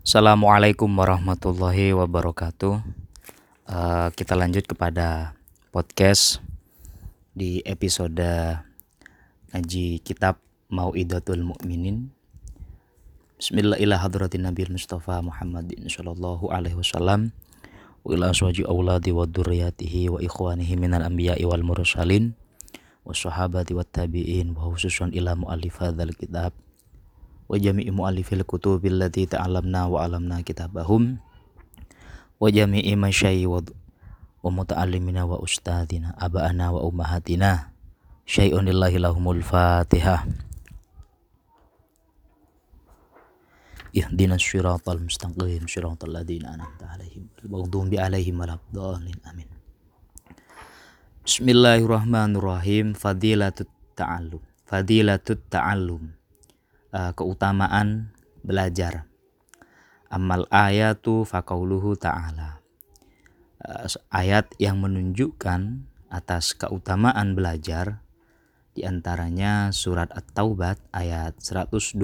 Assalamualaikum warahmatullahi wabarakatuh. Uh, kita lanjut kepada podcast di episode ngaji kitab Mau'idatul Mukminin. Bismillahirrahmanirrahim. Nabi Mustafa Muhammadin sallallahu alaihi wasallam wa ila aswaji auladi wa dzurriyyatihi wa ikhwanihi minal anbiya'i wal mursalin wa sahabati wat tabi'in wa khususan ila muallif kitab wa jami'i mu'allifil kutubil lati ta'alamna wa alamna kitabahum. Wa jami'i masyayyi wa, wa muta'allimina wa ustadina aba'ana wa ummahatina. Syai'un lillahi lahumul fatihah ihdinas syiratal mustaqim syiratal ladina an'amta alaihim maghdubi alaihim waladdallin amin. Bismillahirrahmanirrahim. Fadilatut ta'allum. Fadilatut ta'allum uh, keutamaan belajar. Amal ayatu fakauluhu ta'ala. Uh, ayat yang menunjukkan atas keutamaan belajar di antaranya surat At-Taubat ayat 122.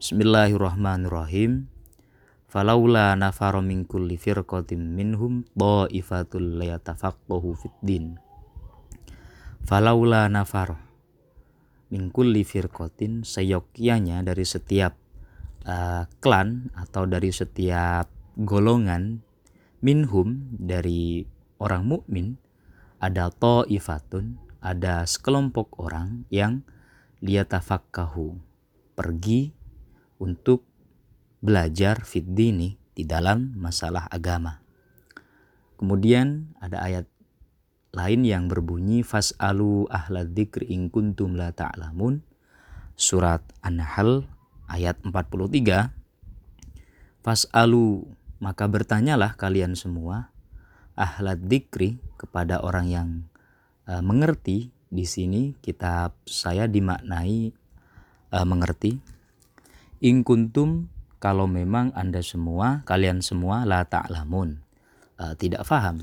Bismillahirrahmanirrahim. Falaula nafaro min kulli firqatin minhum dha'ifatul layatafaqahu fid din. Falaula nafaro mingkulli firkotin seyogyanya dari setiap uh, klan atau dari setiap golongan minhum dari orang mukmin ada ifatun ada sekelompok orang yang liyatafakkahu pergi untuk belajar fiddini di dalam masalah agama. Kemudian ada ayat lain yang berbunyi fas'alu ahla dzikri in kuntum la ta'lamun. Surat An-Nahl ayat 43 fas'alu maka bertanyalah kalian semua ahla dzikri kepada orang yang uh, mengerti di sini kitab saya dimaknai uh, mengerti? In kuntum kalau memang Anda semua kalian semua la ta'lamun. Uh, tidak faham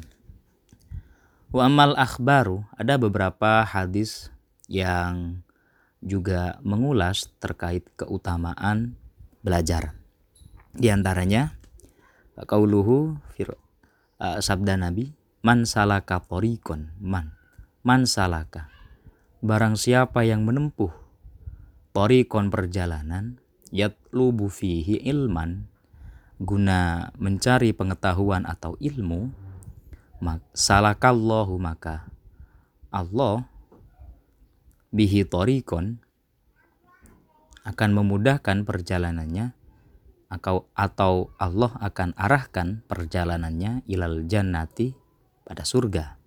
Wa amal akhbaru ada beberapa hadis yang juga mengulas terkait keutamaan belajar. Di antaranya kauluhu fir, uh, sabda Nabi man salaka torikon man man salaka barang siapa yang menempuh torikon perjalanan yatlubu fihi ilman guna mencari pengetahuan atau ilmu salakallahu maka Allah bihi torikon akan memudahkan perjalanannya atau Allah akan arahkan perjalanannya ilal jannati pada surga.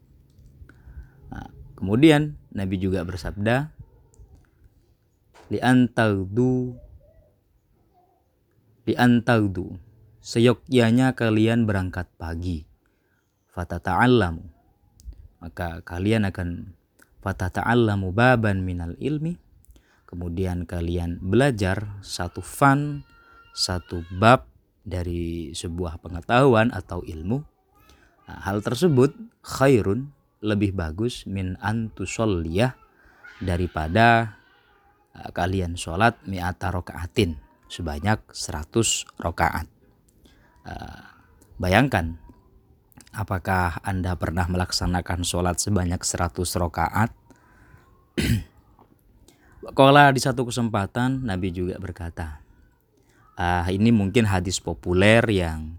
Nah, kemudian Nabi juga bersabda li antagdu li antagdu seyogyanya kalian berangkat pagi fatata'allamu. Maka kalian akan fatata'allamu baban minal ilmi. Kemudian kalian belajar satu fan satu bab dari sebuah pengetahuan atau ilmu. Nah, hal tersebut khairun lebih bagus min antusolliyah daripada uh, kalian sholat mi'ata rokaatin sebanyak 100 rokaat. Uh, bayangkan Apakah Anda pernah melaksanakan sholat sebanyak 100 rakaat? Kalau di satu kesempatan Nabi juga berkata, ah, ini mungkin hadis populer yang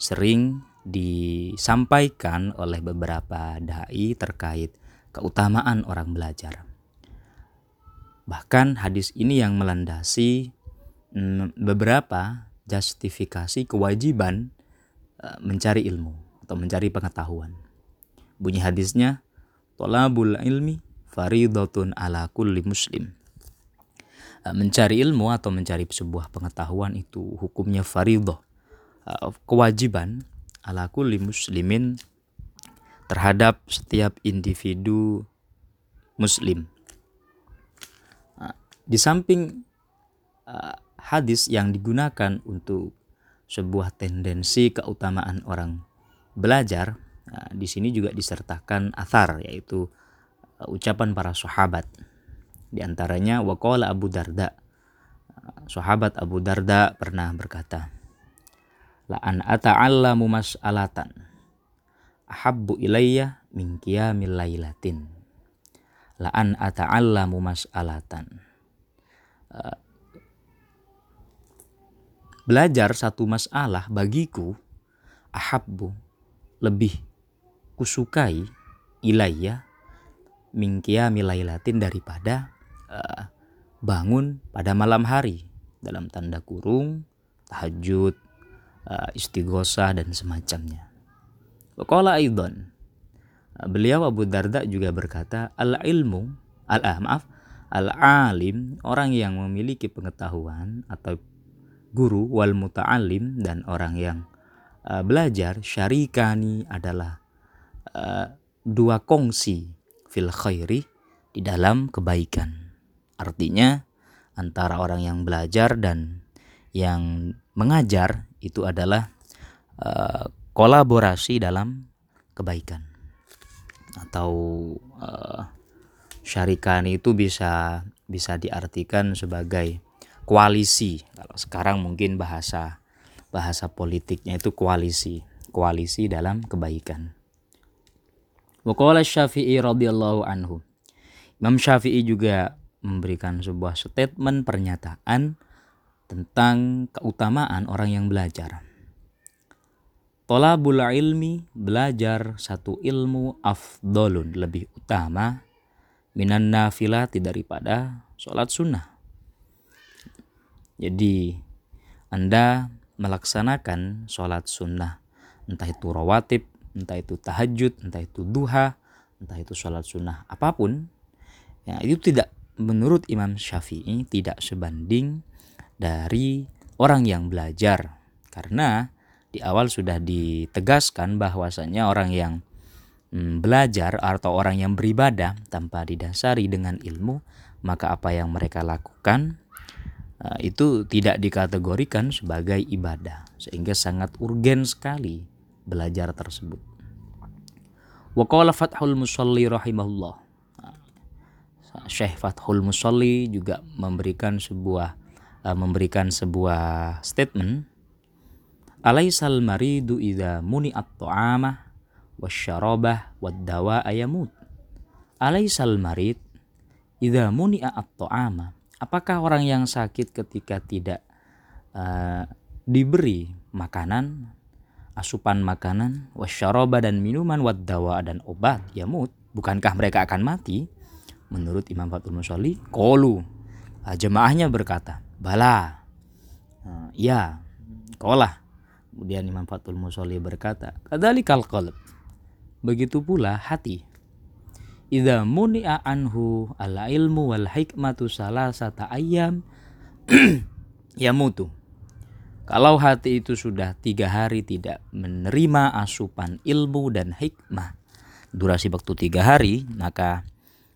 sering disampaikan oleh beberapa dai terkait keutamaan orang belajar. Bahkan hadis ini yang melandasi mm, beberapa justifikasi kewajiban eh, mencari ilmu atau mencari pengetahuan. Bunyi hadisnya, Tolabul ilmi faridatun ala kulli muslim. Eh, mencari ilmu atau mencari sebuah pengetahuan itu hukumnya faridah. Eh, kewajiban ala kulli muslimin terhadap setiap individu muslim. Eh, di samping hadis yang digunakan untuk sebuah tendensi keutamaan orang belajar nah, di sini juga disertakan athar yaitu uh, ucapan para sahabat di antaranya waqala Abu Darda sahabat Abu Darda pernah berkata, La an ata'allamu mas'alatan ahabbu ilayya min qiyamil lailatin. La an ata'allamu mas'alatan. Uh, belajar satu masalah bagiku ahabbu lebih kusukai ilayya min qiyamil lailatin daripada uh, bangun pada malam hari dalam tanda kurung tahajud uh, istighosa dan semacamnya. Waqala aidan beliau Abu Darda juga berkata al ilmu al ah, maaf al alim orang yang memiliki pengetahuan atau guru wal muta'alim dan orang yang uh, belajar syarikani adalah uh, dua kongsi fil khairi di dalam kebaikan. Artinya antara orang yang belajar dan yang mengajar itu adalah uh, kolaborasi dalam kebaikan atau uh, syarikan itu bisa bisa diartikan sebagai koalisi kalau sekarang mungkin bahasa bahasa politiknya itu koalisi koalisi dalam kebaikan. Waqala Syafi'i radhiyallahu anhu. Imam Syafi'i juga memberikan sebuah statement pernyataan tentang keutamaan orang yang belajar. Tolabul ilmi belajar satu ilmu afdolun lebih utama minan nafilati daripada sholat sunnah. Jadi Anda melaksanakan sholat sunnah. Entah itu rawatib, entah itu tahajud, entah itu duha, entah itu sholat sunnah apa pun ya itu tidak menurut Imam Syafi'i tidak sebanding dari orang yang belajar. Karena di awal sudah ditegaskan bahwasanya orang yang hmm, belajar atau orang yang beribadah tanpa didasari dengan ilmu maka apa yang mereka lakukan itu tidak dikategorikan sebagai ibadah sehingga sangat urgen sekali belajar tersebut. Waqala Fathul Musalli rahimahullah. Syekh Fathul Musalli juga memberikan sebuah uh, memberikan sebuah statement. Alaisal maridu idza muni'at ta'amah wasyarabah wad-dawa ayamut Alaisal marid idza muni'at ta'amah Apakah orang yang sakit ketika tidak uh, diberi makanan asupan makanan wasyaraba dan minuman wad-dawa dan obat yamut bukankah mereka akan mati? Menurut Imam Fatul Musalli kolu nah, jemaahnya berkata bala. Nah, ya. Kolah kemudian Imam Fatul Musalli berkata kadalikal qalb. Begitu pula hati idza muni'a anhu al ilmu wal hikmatu salasata ayam yamutu kalau hati itu sudah tiga hari tidak menerima asupan ilmu dan hikmah durasi waktu tiga hari maka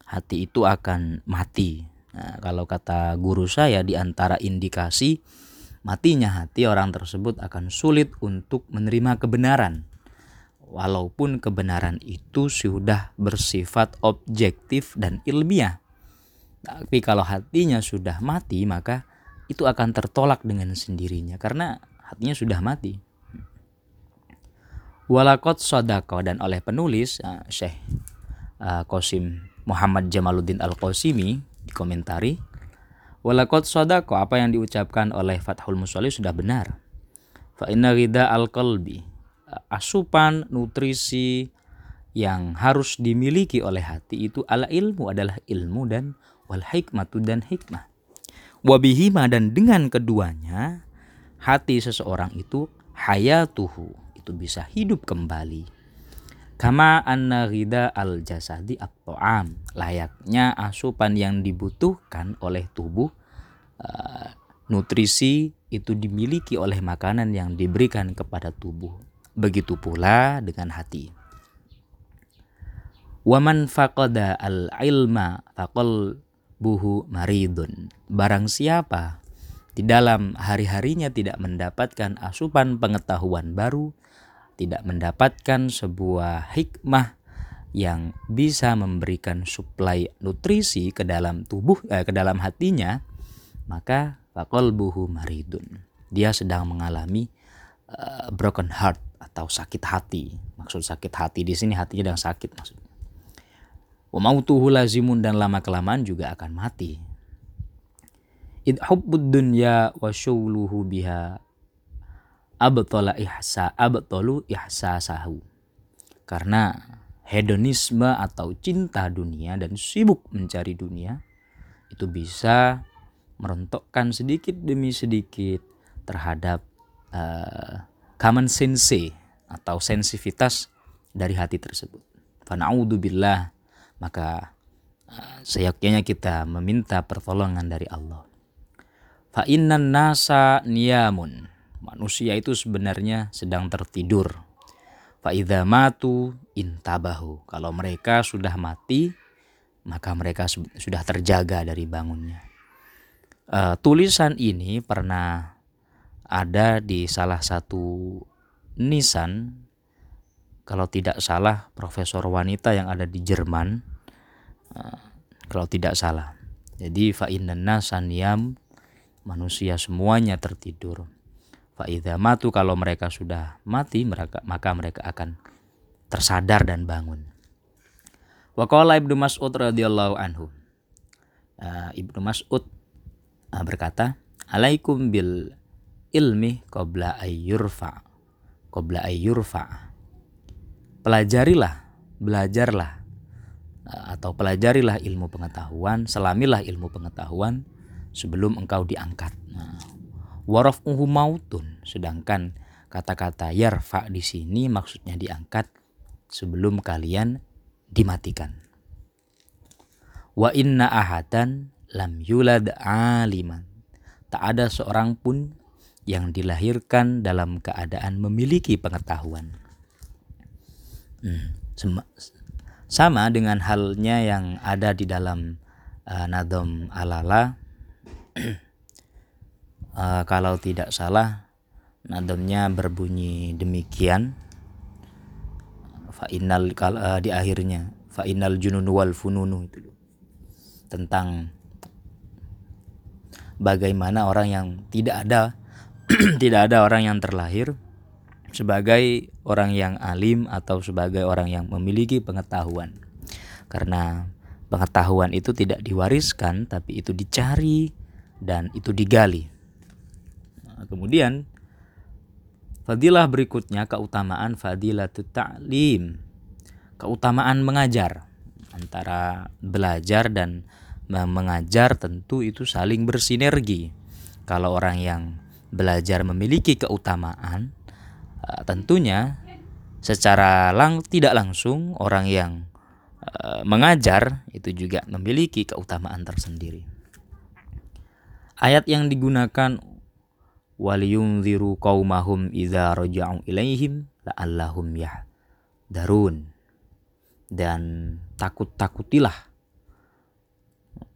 hati itu akan mati. Nah, kalau kata guru saya di antara indikasi matinya hati orang tersebut akan sulit untuk menerima kebenaran. Walaupun kebenaran itu sudah bersifat objektif dan ilmiah. Tapi kalau hatinya sudah mati maka itu akan tertolak dengan sendirinya karena hatinya sudah mati. Walakot sodako dan oleh penulis uh, Syekh uh, Qasim Muhammad Jamaluddin Al-Qasimi dikomentari, Walakot sodako apa yang diucapkan oleh Fathul Musalli sudah benar. Fa inna rida al-qalbi asupan nutrisi yang harus dimiliki oleh hati itu ala ilmu adalah ilmu dan wal hikmatu dan hikmah. Wabihima dan dengan keduanya hati seseorang itu hayatuhu itu bisa hidup kembali Kama anna ghida al jasadi at-ta'am. Layaknya asupan yang dibutuhkan oleh tubuh uh, nutrisi itu dimiliki oleh makanan yang diberikan kepada tubuh. Begitu pula dengan hati. Waman faqada al-ilma faqal buhu maridun. Barang siapa di dalam hari-harinya tidak mendapatkan asupan pengetahuan baru, tidak mendapatkan sebuah hikmah yang bisa memberikan suplai nutrisi ke dalam tubuh eh, ke dalam hatinya maka faqalbuhu maridun. Dia sedang mengalami uh, broken heart atau sakit hati. Maksud sakit hati di sini hatinya sedang sakit maksudnya. Wa mautuhu lazimun dan lama kelamaan juga akan mati. Id hubbud dunya wa syawluhu biha abtala ihsa abtalu ihsasahu. Karena hedonisme atau cinta dunia dan sibuk mencari dunia itu bisa merontokkan sedikit demi sedikit terhadap uh, common sense atau sensitivitas dari hati tersebut. Fana'udzubillah maka uh, seyogyanya kita meminta pertolongan dari Allah. Fa innan nasa niyamun. Manusia itu sebenarnya sedang tertidur. Fa idza matu intabahu. Kalau mereka sudah mati, maka mereka sudah terjaga dari bangunnya. Uh, tulisan ini pernah ada di salah satu nisan kalau tidak salah profesor wanita yang ada di Jerman uh, kalau tidak salah. Jadi fa'inna saniyam manusia semuanya tertidur. Fa'idha matu kalau mereka sudah mati mereka maka mereka akan tersadar dan bangun. Waqala Ibnu Mas'ud radhiyallahu anhu. Uh, Ibnu Mas'ud uh, berkata alaikum bil ilmi qabla ayyurfa qabla ayyurfa pelajarilah belajarlah eh, atau pelajarilah ilmu pengetahuan selamilah ilmu pengetahuan sebelum engkau diangkat. Nah, warafuhu mautun sedangkan kata-kata yarfa di sini maksudnya diangkat sebelum kalian dimatikan. Wa inna ahadan lam yulad aliman. Tak ada seorang pun yang dilahirkan dalam keadaan memiliki pengetahuan. Hmm, sama dengan halnya yang ada di dalam uh, Nadom Alala. uh, kalau tidak salah, nadomnya berbunyi demikian. Fa'inal uh, di akhirnya fa'inal jununu wal fununu itu tentang bagaimana orang yang tidak ada tidak ada orang yang terlahir sebagai orang yang alim atau sebagai orang yang memiliki pengetahuan. Karena pengetahuan itu tidak diwariskan tapi itu dicari dan itu digali. Nah, kemudian fadilah berikutnya keutamaan fadilah ta'lim. Keutamaan mengajar antara belajar dan mengajar tentu itu saling bersinergi. Kalau orang yang belajar memiliki keutamaan, uh, tentunya secara lang tidak langsung orang yang uh, mengajar itu juga memiliki keutamaan tersendiri. Ayat yang digunakan waliyunziru qaumahum idza raja'u ilaihim la'allahum darun dan takut-takutilah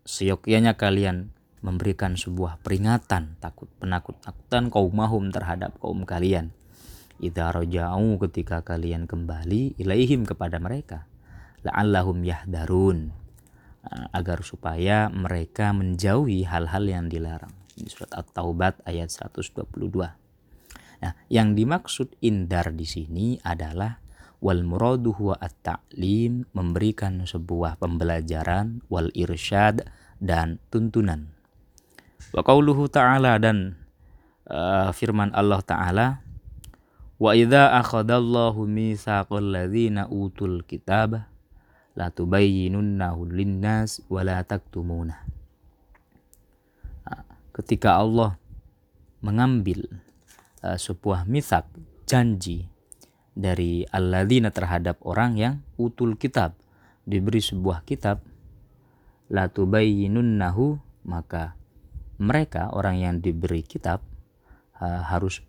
seyogyanya kalian memberikan sebuah peringatan takut penakut-takutan kaum mahum terhadap kaum kalian. Idza raja'u ketika kalian kembali ilaihim kepada mereka la'allahum yahdarun agar supaya mereka menjauhi hal-hal yang dilarang. Di surat At-Taubat ayat 122. Nah, yang dimaksud indar di sini adalah wal muradu huwa at-ta'lim memberikan sebuah pembelajaran wal irsyad dan tuntunan Wa qauluhu ta'ala dan uh, firman Allah ta'ala Wa idza akhadallahu mitsaqal ladzina utul kitaba la tubayyinunnahu linnas wa la taktumuna. Ketika Allah mengambil uh, sebuah misak janji dari alladzina terhadap orang yang utul kitab diberi sebuah kitab la tubayyinunnahu maka mereka orang yang diberi kitab uh, harus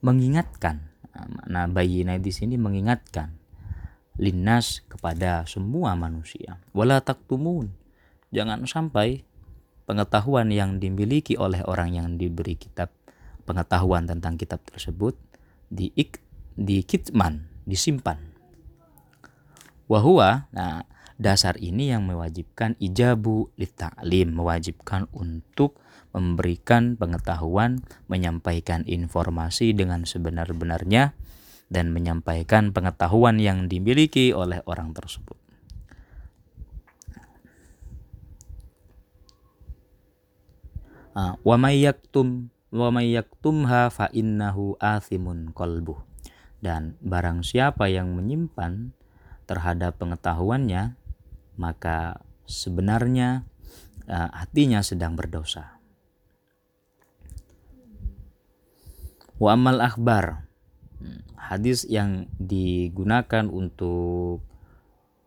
mengingatkan. Nah bayina di sini mengingatkan linnas kepada semua manusia. Wala taktumun jangan sampai pengetahuan yang dimiliki oleh orang yang diberi kitab pengetahuan tentang kitab tersebut di di kitman disimpan wahua nah dasar ini yang mewajibkan ijabu ta'lim, mewajibkan untuk memberikan pengetahuan, menyampaikan informasi dengan sebenar-benarnya dan menyampaikan pengetahuan yang dimiliki oleh orang tersebut. Ah, wa may yaktum fa innahu athimun qalbuh. Dan barang siapa yang menyimpan terhadap pengetahuannya, maka sebenarnya uh, hatinya sedang berdosa. Wa amal akhbar hadis yang digunakan untuk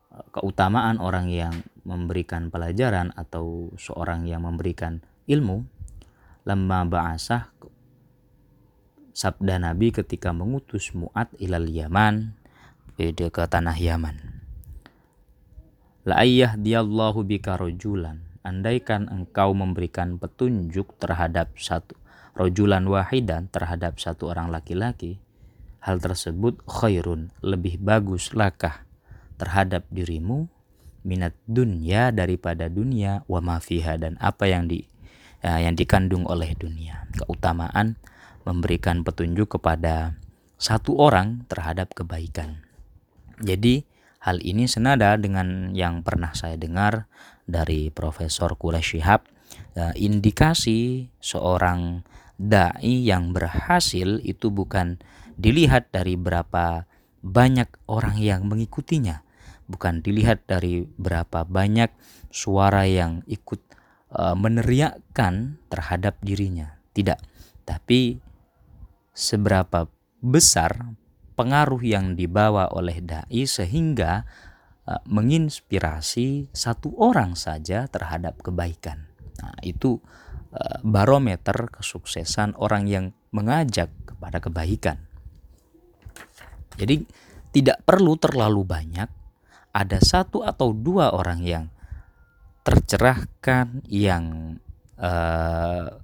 uh, keutamaan orang yang memberikan pelajaran atau seorang yang memberikan ilmu lemma ba'asah sabda Nabi ketika mengutus Mu'ad ilal Yaman ke tanah Yaman la ayyah diyallahu bika rojulan. Andaikan engkau memberikan petunjuk terhadap satu rojulan wahidan terhadap satu orang laki-laki hal tersebut khairun lebih bagus lakah terhadap dirimu? Minat dunia daripada dunia wa mafiha dan apa yang di ya, yang dikandung oleh dunia. Keutamaan memberikan petunjuk kepada satu orang terhadap kebaikan. Jadi hal ini senada dengan yang pernah saya dengar dari Profesor Quraish Shihab. Ya, indikasi seorang dai yang berhasil itu bukan dilihat dari berapa banyak orang yang mengikutinya, bukan dilihat dari berapa banyak suara yang ikut uh, meneriakkan terhadap dirinya. Tidak, tapi seberapa besar pengaruh yang dibawa oleh dai sehingga uh, menginspirasi satu orang saja terhadap kebaikan. Nah, itu uh, barometer kesuksesan orang yang mengajak kepada kebaikan. Jadi tidak perlu terlalu banyak. Ada satu atau dua orang yang tercerahkan, yang uh,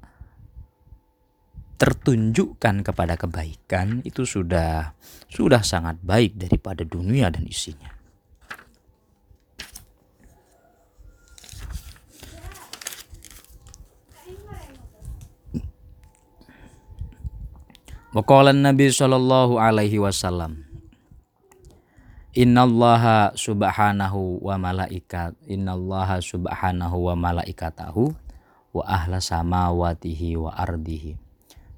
tertunjukkan kepada kebaikan itu sudah sudah sangat baik daripada dunia dan isinya. Waqala Nabi sallallahu alaihi wasallam Innallaha subhanahu wa malaikat Innallaha subhanahu wa malaikatahu wa ahla samawatihi wa ardihi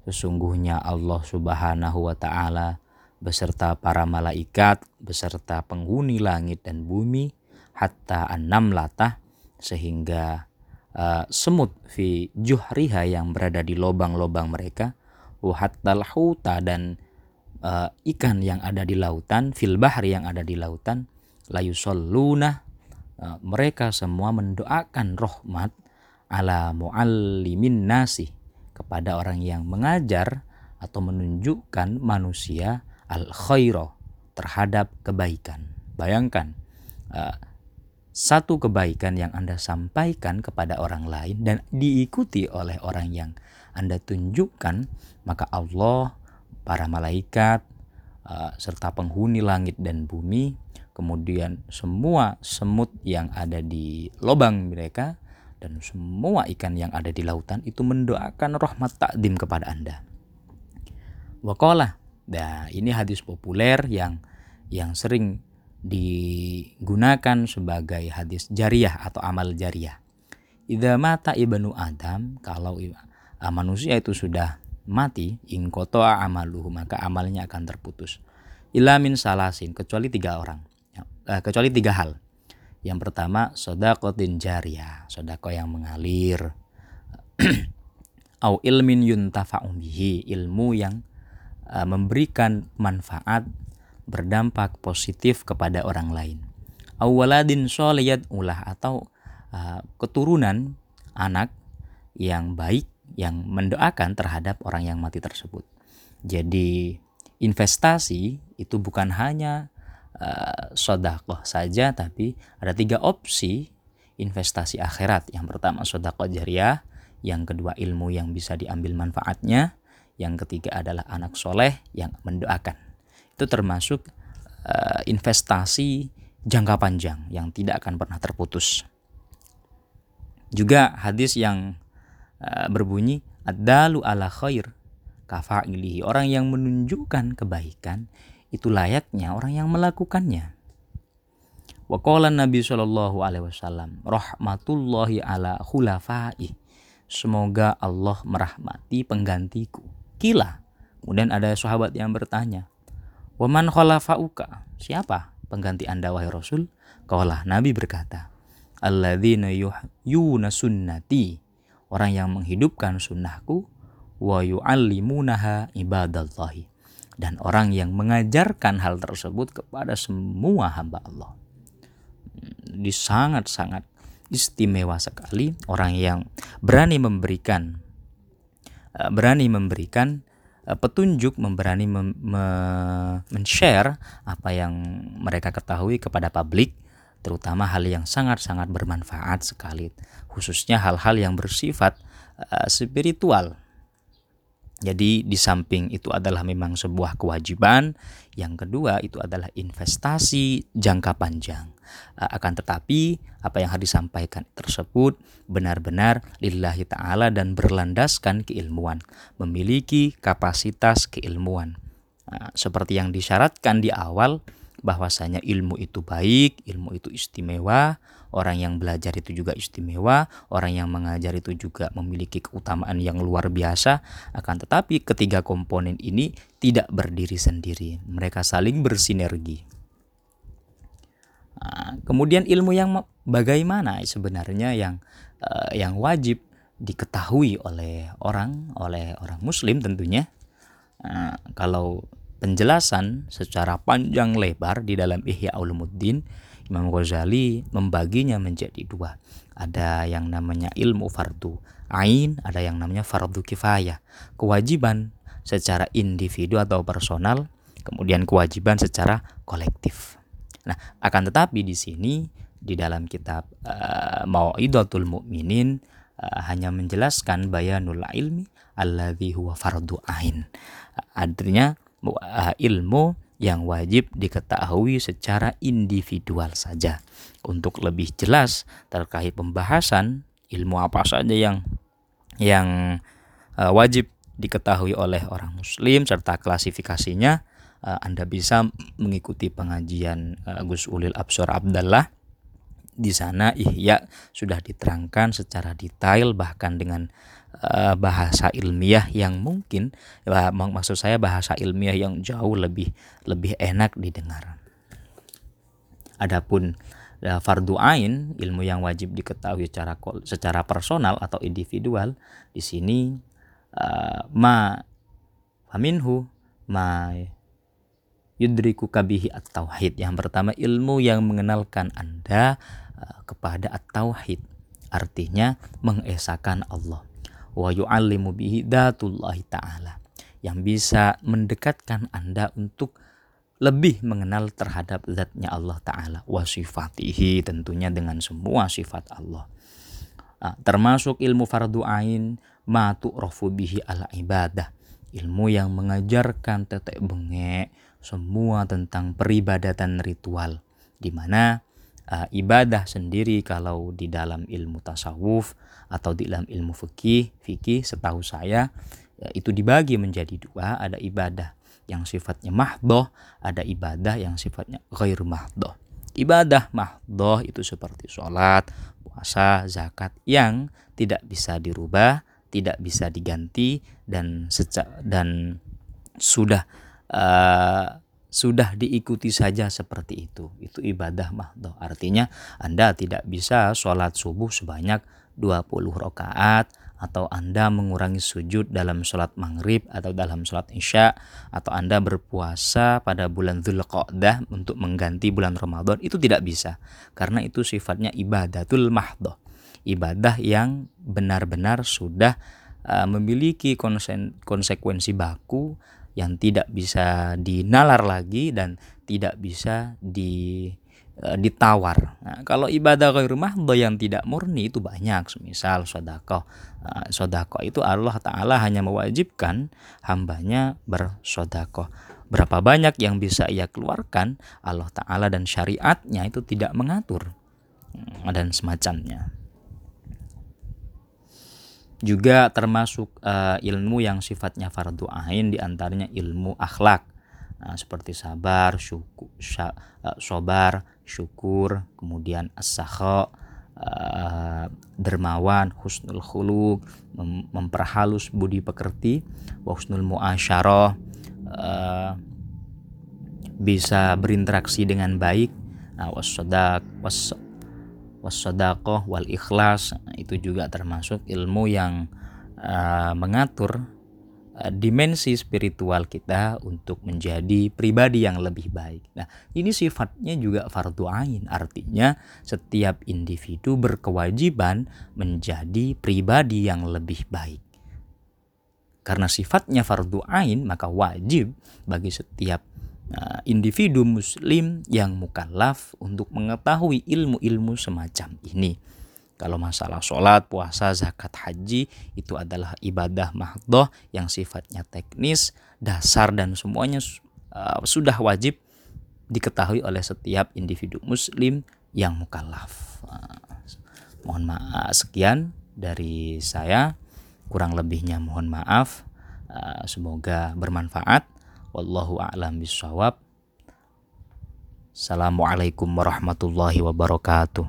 Sesungguhnya Allah subhanahu wa ta'ala beserta para malaikat beserta penghuni langit dan bumi hatta enam latah sehingga uh, semut fi juhriha yang berada di lobang-lobang mereka wahattal huta dan uh, ikan yang ada di lautan fil bahri yang ada di lautan layu soluna uh, mereka semua mendoakan rahmat ala muallimin nasi kepada orang yang mengajar atau menunjukkan manusia al khairo terhadap kebaikan. Bayangkan uh, satu kebaikan yang Anda sampaikan kepada orang lain dan diikuti oleh orang yang Anda tunjukkan, maka Allah, para malaikat, uh, serta penghuni langit dan bumi, kemudian semua semut yang ada di lubang mereka, dan semua ikan yang ada di lautan itu mendoakan rahmat takdim kepada Anda. Wakola, nah ini hadis populer yang yang sering digunakan sebagai hadis jariah atau amal jariah. Idza mata ibnu Adam, kalau manusia itu sudah mati, ingkotoa amaluhu, maka amalnya akan terputus. Ilamin salasin, kecuali tiga orang. Eh, kecuali tiga hal. Yang pertama, sodakotin jariah, sodako yang mengalir. Au ilmin yuntafa'u bihi, ilmu yang uh, memberikan manfaat berdampak positif kepada orang lain. Awaladin soliyat ulah atau uh, keturunan anak yang baik yang mendoakan terhadap orang yang mati tersebut. Jadi investasi itu bukan hanya uh, sodakoh saja, tapi ada tiga opsi investasi akhirat. Yang pertama sodakoh jariah, yang kedua ilmu yang bisa diambil manfaatnya, yang ketiga adalah anak soleh yang mendoakan itu termasuk uh, investasi jangka panjang yang tidak akan pernah terputus. Juga hadis yang uh, berbunyi adalu ala khair kafa'ilihi. Orang yang menunjukkan kebaikan itu layaknya orang yang melakukannya. Wa qala Nabi sallallahu alaihi wasallam, rahmatullahi ala khulafai. Semoga Allah merahmati penggantiku. Kila. Kemudian ada sahabat yang bertanya, "Waman khalafauka?" Siapa pengganti Anda wahai Rasul? Kaulah Nabi berkata, "Alladzina yuhyuna sunnati." Orang yang menghidupkan sunnahku wa yu'allimunaha ibadallahi dan orang yang mengajarkan hal tersebut kepada semua hamba Allah. Di sangat-sangat istimewa sekali orang yang berani memberikan eh, berani memberikan eh, petunjuk, memberani men-share apa yang mereka ketahui kepada publik, terutama hal yang sangat-sangat bermanfaat sekali, khususnya hal-hal yang bersifat uh, spiritual jadi di samping itu adalah memang sebuah kewajiban, yang kedua itu adalah investasi jangka panjang. Akan tetapi apa yang harus disampaikan tersebut benar-benar lillahi ta'ala dan berlandaskan keilmuan, memiliki kapasitas keilmuan. Seperti yang disyaratkan di awal bahwasanya ilmu itu baik, ilmu itu istimewa, orang yang belajar itu juga istimewa, orang yang mengajar itu juga memiliki keutamaan yang luar biasa. Akan tetapi ketiga komponen ini tidak berdiri sendiri, mereka saling bersinergi. Nah, kemudian ilmu yang bagaimana sebenarnya yang uh, yang wajib diketahui oleh orang, oleh orang Muslim tentunya. Nah, kalau penjelasan secara panjang lebar di dalam Ihya Ulumuddin Imam Ghazali membaginya menjadi dua. Ada yang namanya ilmu fardu ain, ada yang namanya fardu kifayah. Kewajiban secara individu atau personal, kemudian kewajiban secara kolektif. Nah, akan tetapi di sini di dalam kitab uh, Mau'idatul Mukminin uh, hanya menjelaskan bayanul ilmi alladhi huwa fardu ain. Artinya uh, ilmu yang wajib diketahui secara individual saja. Untuk lebih jelas terkait pembahasan ilmu apa saja yang yang uh, wajib diketahui oleh orang muslim serta klasifikasinya uh, Anda bisa mengikuti pengajian uh, Gus Ulil Absor Abdallah di sana ihya sudah diterangkan secara detail bahkan dengan uh, bahasa ilmiah yang mungkin ya, maksud saya bahasa ilmiah yang jauh lebih lebih enak didengar. Adapun uh, fardu ain ilmu yang wajib diketahui secara secara personal atau individual di sini uh, ma faminhu ma yudriku kabihi at-tauhid. Yang pertama ilmu yang mengenalkan Anda kepada at-tauhid. Artinya mengesahkan Allah wa yu'allimu bihi datullahi ta'ala. Yang bisa mendekatkan Anda untuk lebih mengenal terhadap zatnya Allah Ta'ala wa sifatihi tentunya dengan semua sifat Allah. Nah, termasuk ilmu fardu ain ma tu'rafu bihi ala ibadah ilmu yang mengajarkan tetek bengek semua tentang peribadatan ritual. Di mana uh, ibadah sendiri kalau di dalam ilmu tasawuf atau di dalam ilmu fikih, fikih setahu saya ya, itu dibagi menjadi dua, ada ibadah yang sifatnya mahdoh, ada ibadah yang sifatnya ghair mahdoh. Ibadah mahdoh itu seperti sholat, puasa, zakat yang tidak bisa dirubah, tidak bisa diganti dan dan sudah uh, sudah diikuti saja seperti itu. Itu ibadah mahdoh. Artinya Anda tidak bisa sholat subuh sebanyak 20 rakaat atau Anda mengurangi sujud dalam sholat maghrib atau dalam sholat isya atau Anda berpuasa pada bulan Dzulqa'dah untuk mengganti bulan Ramadan itu tidak bisa karena itu sifatnya ibadatul mahdoh ibadah yang benar-benar sudah uh, memiliki konsekuensi baku yang tidak bisa dinalar lagi dan tidak bisa di e, ditawar. Nah, kalau ibadah ghairu mahdho yang tidak murni itu banyak, misal sodako. Nah, sodako itu Allah Ta'ala hanya mewajibkan hambanya bersodako. Berapa banyak yang bisa ia keluarkan, Allah Ta'ala dan syariatnya itu tidak mengatur. Hmm, dan semacamnya. Juga termasuk uh, ilmu yang sifatnya fardu ain di antaranya ilmu akhlak. Nah, seperti sabar, syukur, sya, uh, sobar, syukur, kemudian as uh, dermawan, husnul khuluq, mem memperhalus budi pekerti, husnul muasyarah, uh, bisa berinteraksi dengan baik, nah, wasodak, was wasodakoh wal ikhlas nah, itu juga termasuk ilmu yang uh, mengatur Eh, dimensi spiritual kita untuk menjadi pribadi yang lebih baik. Nah, ini sifatnya juga fardu ain, artinya setiap individu berkewajiban menjadi pribadi yang lebih baik. Karena sifatnya fardu ain, maka wajib bagi setiap individu muslim yang mukallaf untuk mengetahui ilmu-ilmu semacam ini. Kalau masalah sholat, puasa, zakat, haji itu adalah ibadah mahdoh yang sifatnya teknis, dasar dan semuanya uh, sudah wajib diketahui oleh setiap individu muslim yang mukallaf. Uh, mohon maaf sekian dari saya. Kurang lebihnya mohon maaf. Uh, semoga bermanfaat. Wallahu a'lam bishawab. Assalamualaikum warahmatullahi wabarakatuh.